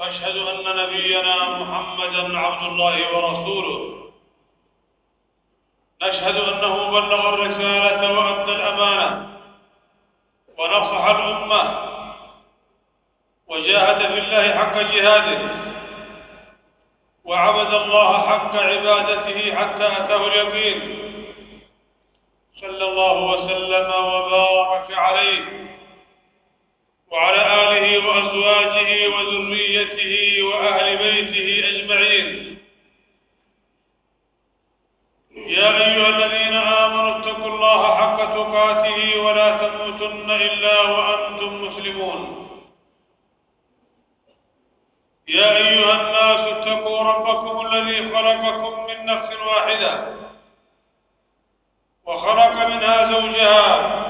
وأشهد أن نبينا محمدا عبد الله ورسوله. نشهد أنه بلغ الرسالة وأدى الأمانة ونصح الأمة وجاهد في الله حق جهاده وعبد الله حق عبادته حتى أتاه اليقين. صلى الله وسلم وبارك عليه. وعلى آله وأزواجه وذريته وأهل بيته أجمعين. يا أيها الذين آمنوا اتقوا الله حق تقاته ولا تموتن إلا وأنتم مسلمون. يا أيها الناس اتقوا ربكم الذي خلقكم من نفس واحدة وخلق منها زوجها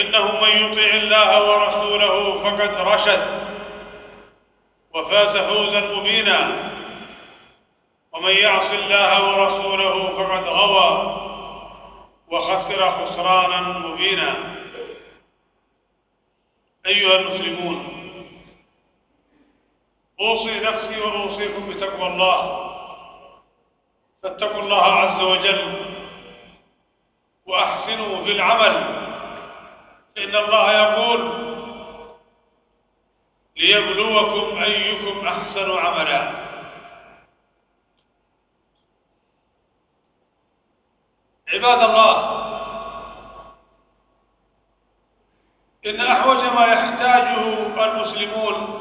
وإنه من يطع الله ورسوله فقد رشد وفاز فوزا مبينا. ومن يعص الله ورسوله فقد غوى وخسر خسرانا مبينا. أيها المسلمون أوصي نفسي وأوصيكم بتقوى الله. فاتقوا الله عز وجل وأحسنوا في العمل. إن الله يقول ليبلوكم أيكم أحسن عملا. عباد الله ان احوج ما يحتاجه المسلمون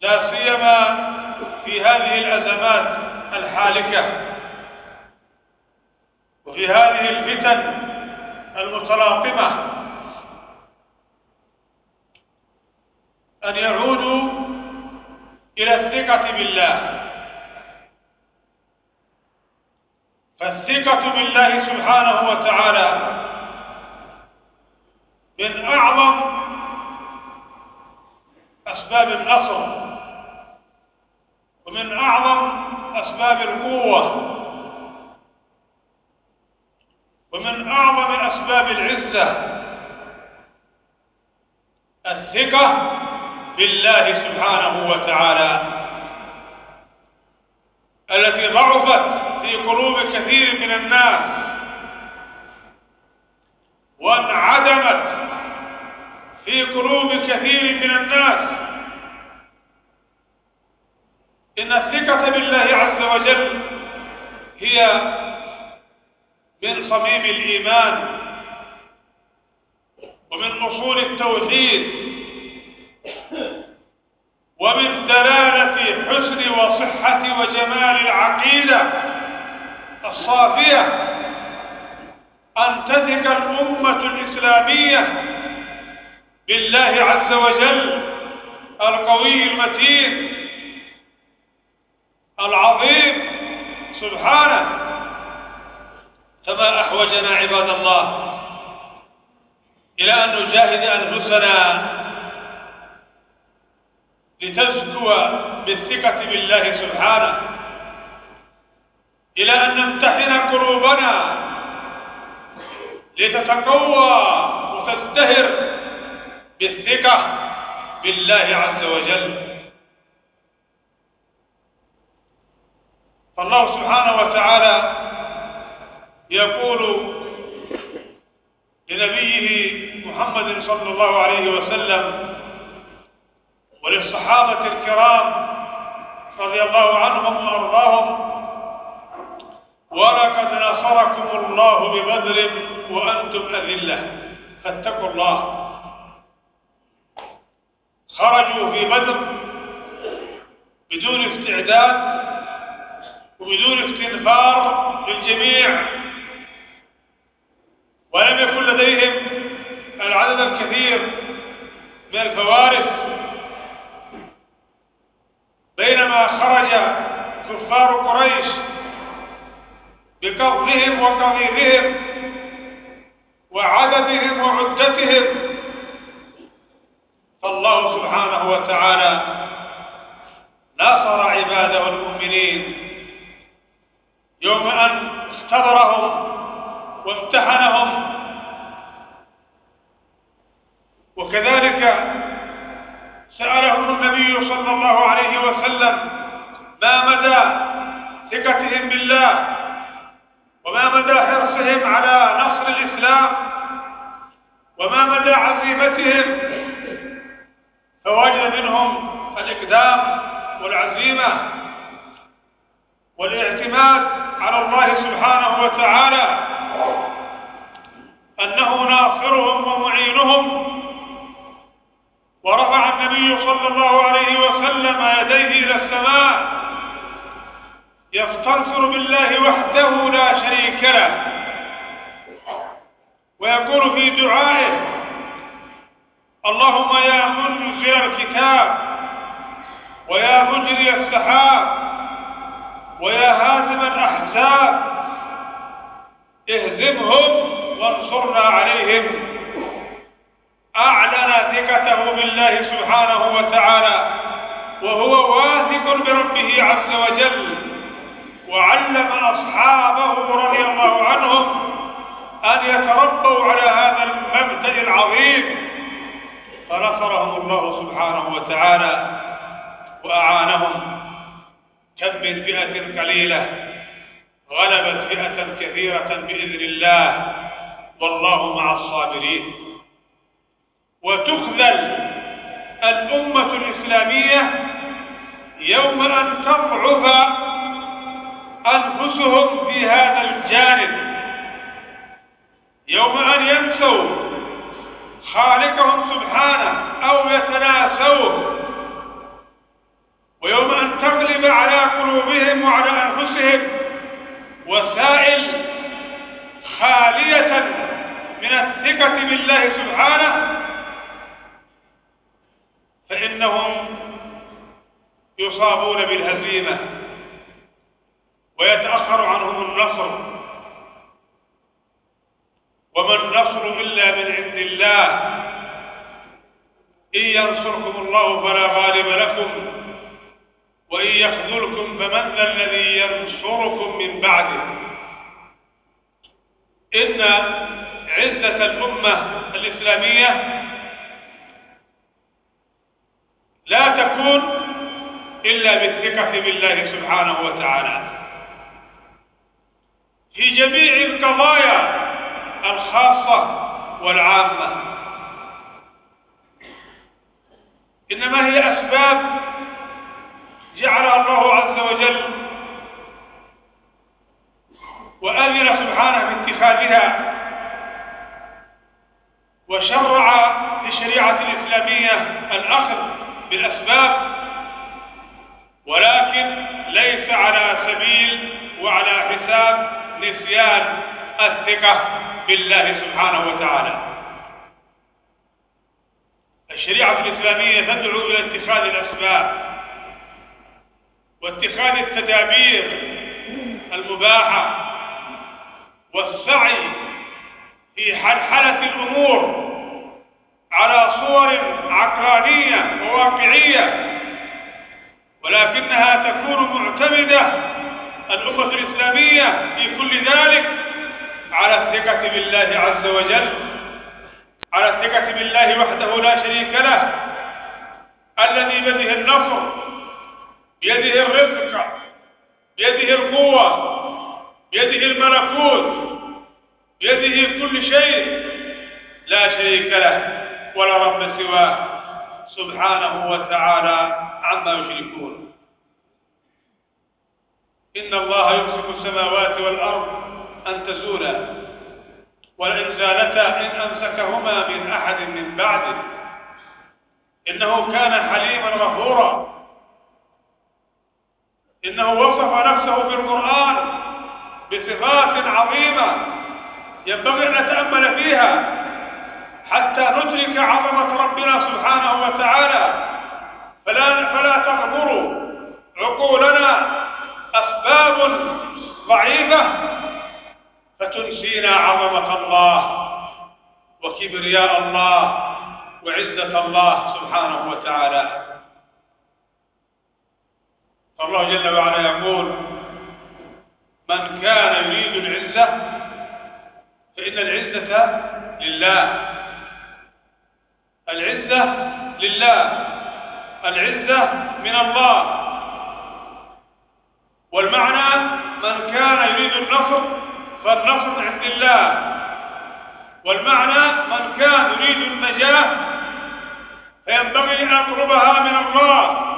لا سيما في هذه الازمات الحالكة وفي هذه الفتن المتلاطمة أن يعودوا إلى الثقة بالله فالثقة بالله سبحانه وتعالى من أعظم أسباب النصر ومن أعظم أسباب القوة. ومن أعظم أسباب العزة. الثقة بالله سبحانه وتعالى. التي ضعفت في قلوب كثير من الناس. وانعدمت في قلوب كثير من الناس. إن الثقة بالله عز وجل هي من صميم الإيمان ومن أصول التوحيد ومن دلالة حسن وصحة وجمال العقيدة الصافية أن تثق الأمة الإسلامية بالله عز وجل القوي المتين العظيم. سبحانه. فما أحوجنا عباد الله إلى أن نجاهد أنفسنا لتزكو بالثقة بالله سبحانه. إلى أن نمتحن قلوبنا لتتقوى وتزدهر بالثقة بالله عز وجل. فالله سبحانه وتعالى يقول لنبيه محمد صلى الله عليه وسلم وللصحابة الكرام رضي الله عنهم وأرضاهم ولقد نصركم الله ببدر وأنتم أذلة فاتقوا الله. خرجوا في بدر بدون استعداد وبدون استنفار للجميع. ولم يكن لديهم العدد الكثير من الفوارس. بينما خرج كفار قريش بقصدهم وقضيهم وعددهم وعدتهم. فالله سبحانه وتعالى ناصر عباده المؤمنين. يوم أن اختبرهم وامتحنهم. وكذلك سألهم النبي صلى الله عليه وسلم ما مدى ثقتهم بالله وما مدى حرصهم على نصر الإسلام وما مدى عزيمتهم فوجد منهم الإقدام والعزيمة. والاعتماد على الله سبحانه وتعالى أنه ناصرهم ومعينهم. ورفع النبي صلى الله عليه وسلم يديه إلى السماء يستنصر بالله وحده لا شريك له. ويقول في دعائه اللهم يا منزل الكتاب ويا مجري السحاب ويا هازم الأحزاب اهزمهم وانصرنا عليهم. أعلن ثقته بالله سبحانه وتعالى وهو واثق بربه عز وجل. وعلم أصحابه رضي الله عنهم أن يتربوا على هذا المبدأ العظيم. فنصرهم الله سبحانه وتعالى وأعانهم. كم من فئة قليلة غلبت فئة كثيرة بإذن الله. والله مع الصابرين. وتخذل الأمة الإسلامية يوم أن تضعف أنفسهم في هذا الجانب. يوم أن ينسوا خالقهم سبحانه أو يتناسوه. ويوم أن تغلب على قلوبهم وعلى أنفسهم وسائل خالية من الثقة بالله سبحانه فإنهم يصابون بالهزيمة ويتأخر عنهم النصر. وما النصر إلا من عند الله. إن ينصركم الله فلا غالب لكم. وإن يخذلكم فمن ذا الذي ينصركم من بعده. إن عزة الأمة الإسلامية لا تكون إلا بالثقة بالله سبحانه وتعالى. في جميع القضايا الخاصة والعامة. إنما هي أسباب جعلها الله عز وجل وأذن سبحانه في اتخاذها وشرع في الشريعة الإسلامية الأخذ بالأسباب ولكن ليس على سبيل وعلى حساب نسيان الثقة بالله سبحانه وتعالى. الشريعة الإسلامية تدعو إلى اتخاذ الأسباب واتخاذ التدابير المباحة والسعي في حلحلة الأمور على صور عقلانية وواقعية ولكنها تكون معتمدة الأمة الإسلامية في كل ذلك على الثقة بالله عز وجل على الثقة بالله وحده لا شريك له الذي بيده النصر بيده الرزق بيده القوة بيده الملكوت بيده كل شيء. لا شريك له ولا رب سواه. سبحانه وتعالى عما يشركون. إن الله يمسك السماوات والأرض أن تزولا ولئن زالتا إن أمسكهما من أحد من بعده إنه كان حليما غفورا. إنه وصف نفسه في القرآن بصفات عظيمة ينبغي أن نتأمل فيها حتى ندرك عظمة ربنا سبحانه وتعالى. فلا فلا تغمر عقولنا أسباب ضعيفة فتنسينا عظمة الله وكبرياء الله وعزة الله سبحانه وتعالى. فالله جل وعلا يقول من كان يريد العزة فإن العزة لله. العزة لله. العزة من الله. والمعنى من كان يريد النصر فالنصر عند الله. والمعنى من كان يريد النجاة فينبغي أن يطلبها من الله.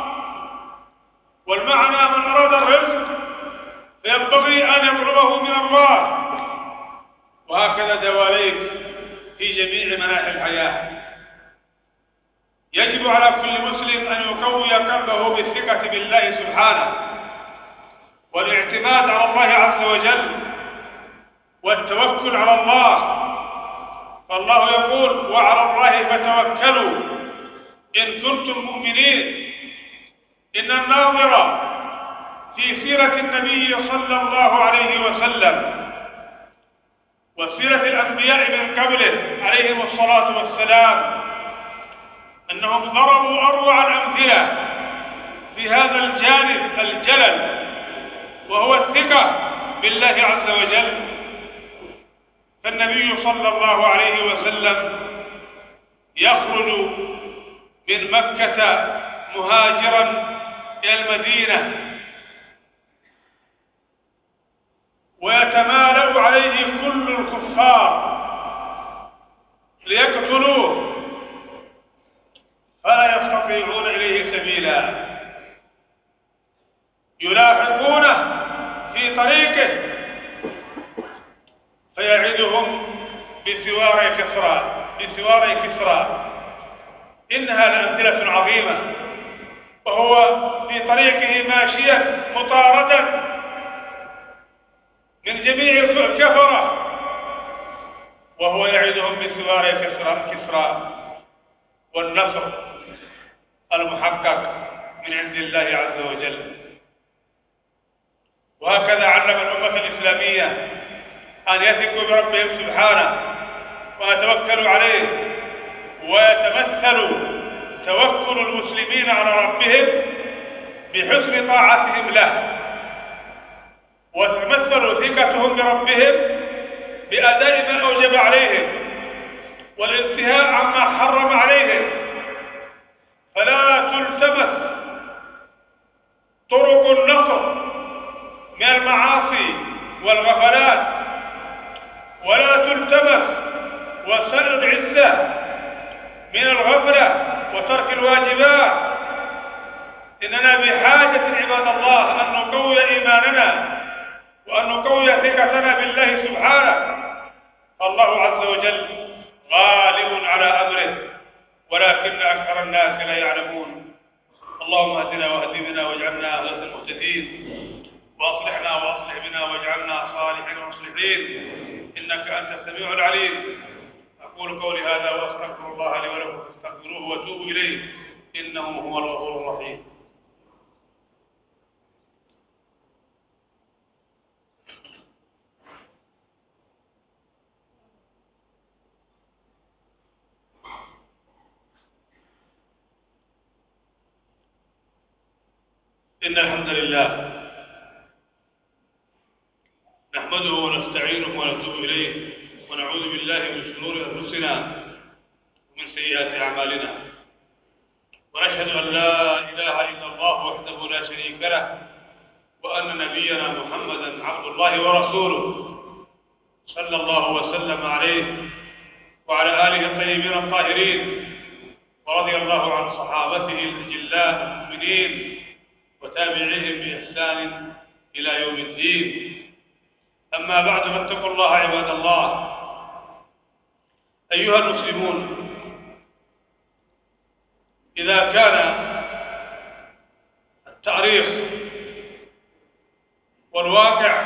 والمعنى من أراد الرزق فينبغي أن يطلبه من الله. وهكذا دواليك في جميع مناحي الحياة. يجب على كل مسلم أن يقوي قلبه بالثقة بالله سبحانه والاعتماد على الله عز وجل والتوكل على الله. فالله يقول وعلى الله فتوكلوا إن كنتم مؤمنين. إن الناظر في سيرة النبي صلى الله عليه وسلم وسيرة الأنبياء من قبله عليهم الصلاة والسلام أنهم ضربوا أروع الأمثلة في هذا الجانب الجلل وهو الثقة بالله عز وجل. فالنبي صلى الله عليه وسلم يخرج من مكة مهاجرا إلى المدينة. ويتمالأ عليه كل الكفار ليقتلوه. فلا يستطيعون إليه سبيلا. يلاحقونه في طريقه. فيعدهم بسوار كسرى بسوار كسرى. إنها لأمثلة عظيمة. وهو في طريقه ماشيا مطاردا من جميع الكفرة وهو يعدهم بسوار كسرى, كسرى والنصر المحقق من عند الله عز وجل. وهكذا علم الأمة الإسلامية أن يثقوا بربهم سبحانه ويتوكلوا عليه ويتمثل توكل المسلمين على ربهم بحسن طاعتهم له. وتتمثل ثقتهم بربهم بأداء ما أوجب عليهم والانتهاء عما حرم عليهم. فلا تلتمس طرق النصر من المعاصي والغفلات. ولا تلتمس وسائل العزة من الغفلة وترك الواجبات. إننا بحاجة عباد الله أن نقوي إيماننا وأن نقوي ثقتنا بالله سبحانه. الله عز وجل غالب على أمره ولكن أكثر الناس لا يعلمون. اللهم اهدنا واهد بنا واجعلنا غير المهتدين وأصلحنا وأصلح بنا واجعلنا صالحين ومصلحين. إنك أنت السميع العليم. أقول قولي هذا وأستغفر الله لي ولكم. فاستغفروه وتوبوا إليه. إنه هو الغفور الرحيم. إن الحمد لله نحمده ونستعينه ونتوب إليه ونعوذ بالله من شرور أنفسنا ومن سيئات أعمالنا. ونشهد أن لا إله إلا الله وحده لا شريك له وأن نبينا محمدا عبد الله ورسوله صلى الله وسلم عليه وعلى آله الطيبين الطاهرين ورضي الله عن صحابته الأجلاء المؤمنين وتابعيهم بإحسان إلى يوم الدين. أما بعد فاتقوا الله عباد الله. أيها المسلمون إذا كان التاريخ والواقع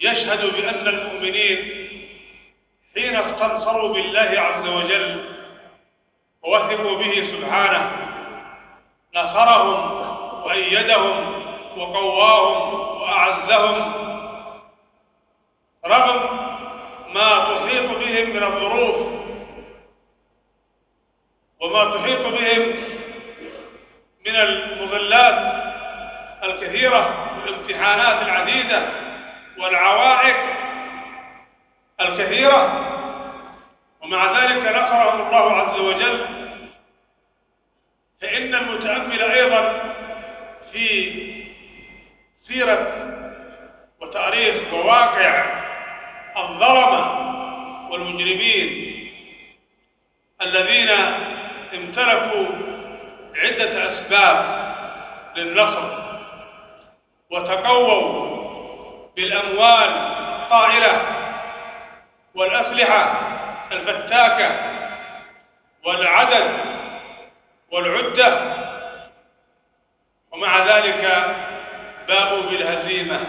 يشهد بأن المؤمنين حين استنصروا بالله عز وجل ووثقوا به سبحانه نصرهم وأيدهم وقواهم وأعزهم رغم ما تحيط بهم من الظروف وما تحيط بهم من المضلات الكثيرة والامتحانات العديدة والعوائق الكثيرة. ومع ذلك نصرهم الله عز وجل فإن المتأمل أيضا في سيرة وتأريخ وواقع الظلمة والمجرمين الذين امتلكوا عدة أسباب للنصر وتقووا بالأموال الطائلة والأسلحة الفتاكة والعدد والعدة ومع ذلك باءوا بالهزيمة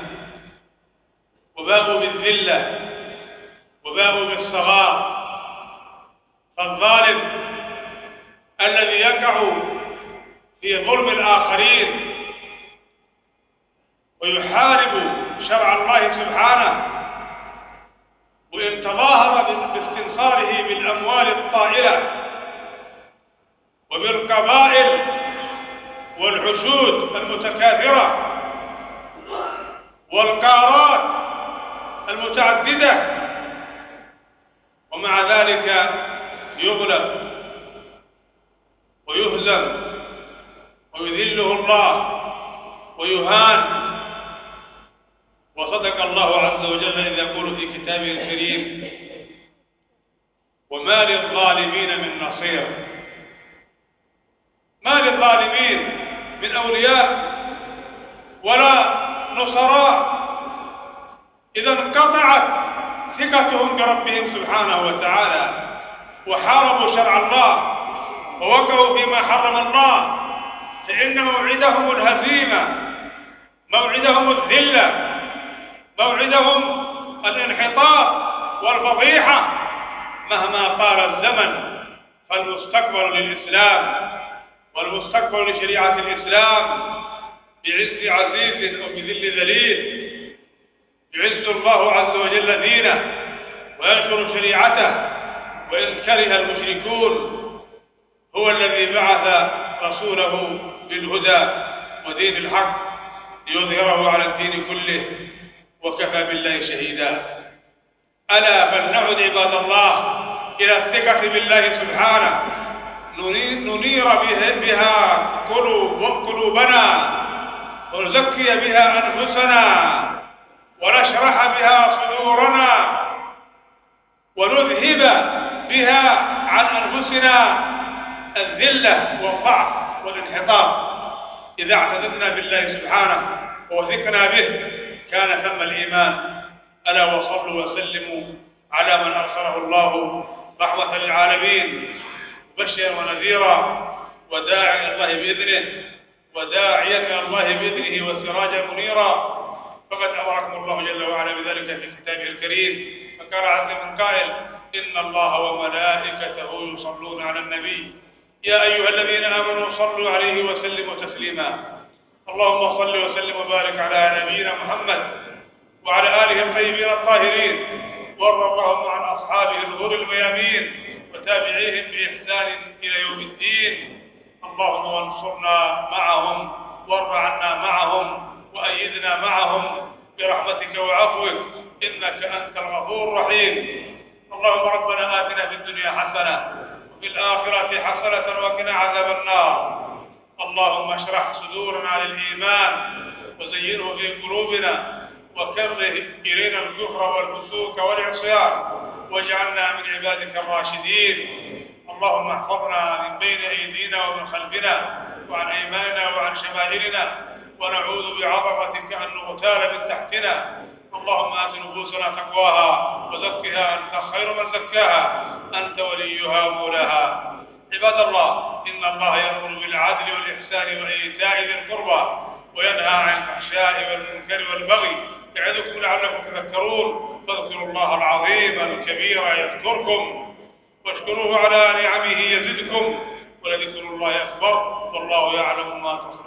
وباءوا بالذلة وباءوا بالصغار. فالظالم الذي يقع في ظلم الآخرين ويحارب شرع الله سبحانه وإن تظاهر باستنصاره بالأموال الطائلة وبالقبائل والحشود المتكاثرة والقارات المتعددة ومع ذلك يغلب ويهزم ويذله الله ويهان. وصدق الله عز وجل إذ يقول في كتابه الكريم وما للظالمين من نصير. ما للظالمين من أولياء ولا نصراء. إذا انقطعت ثقتهم بربهم سبحانه وتعالى وحاربوا شرع الله ووقعوا فيما حرم الله فإن موعدهم الهزيمة موعدهم الذلة موعدهم الانحطاط والفضيحة مهما طال الزمن فالمستقبل للإسلام والمستقبل لشريعة الإسلام بعز عزيز أو بذل ذليل يعز الله عز وجل دينه وينشر شريعته وإن كره المشركون هو الذي بعث رسوله بالهدى ودين الحق ليظهره على الدين كله وكفى بالله شهيدا. ألا فلنعد عباد الله إلى الثقة بالله سبحانه. ننير بها قلوب قلوبنا ونزكي بها أنفسنا ونشرح بها صدورنا ونذهب بها عن أنفسنا الذلة والضعف والانحطاط. إذا اعتددنا بالله سبحانه ووثقنا به كان ثم الإيمان. ألا وصلوا وسلموا على من أرسله الله رحمة للعالمين مبشرا ونذيرا وداعيا الله بإذنه وداعيا إلى الله بإذنه وسراجا منيرا. فقد أمركم الله جل وعلا بذلك في كتابه الكريم. فقال عز من قائل إن الله وملائكته يصلون على النبي. يا أيها الذين آمنوا صلوا عليه وسلموا تسليما. اللهم صل وسلم وبارك على نبينا محمد وعلى آله الطيبين الطاهرين. وارض اللهم عن أصحابه الغر الميامين وتابعيهم بإحسان إلى يوم الدين. اللهم وانصرنا معهم وارض عنا معهم وأيدنا معهم برحمتك وعفوك. إنك أنت الغفور الرحيم. اللهم ربنا آتنا في الدنيا حسنة وفي الآخرة حسنة وقنا عذاب النار. اللهم اشرح صدورنا للإيمان وزينه في قلوبنا وكره إلينا الكفر والفسوق والعصيان واجعلنا من عبادك الراشدين. اللهم احفظنا من بين أيدينا ومن خلفنا وعن أيماننا وعن شمائلنا ونعوذ بعظمتك أن نغتال من تحتنا. اللهم آت نفوسنا تقواها وزكها أنت خير من زكاها. أنت وليها مولاها عباد الله إن الله يأمر بالعدل والإحسان وإيتاء ذي القربى وينهى عن الفحشاء والمنكر والبغي يعظكم لعلكم تذكرون. فاذكروا الله العظيم الكبير يذكركم واشكروه على نعمه يزدكم ولذكر الله أكبر. والله يعلم ما تصنعون.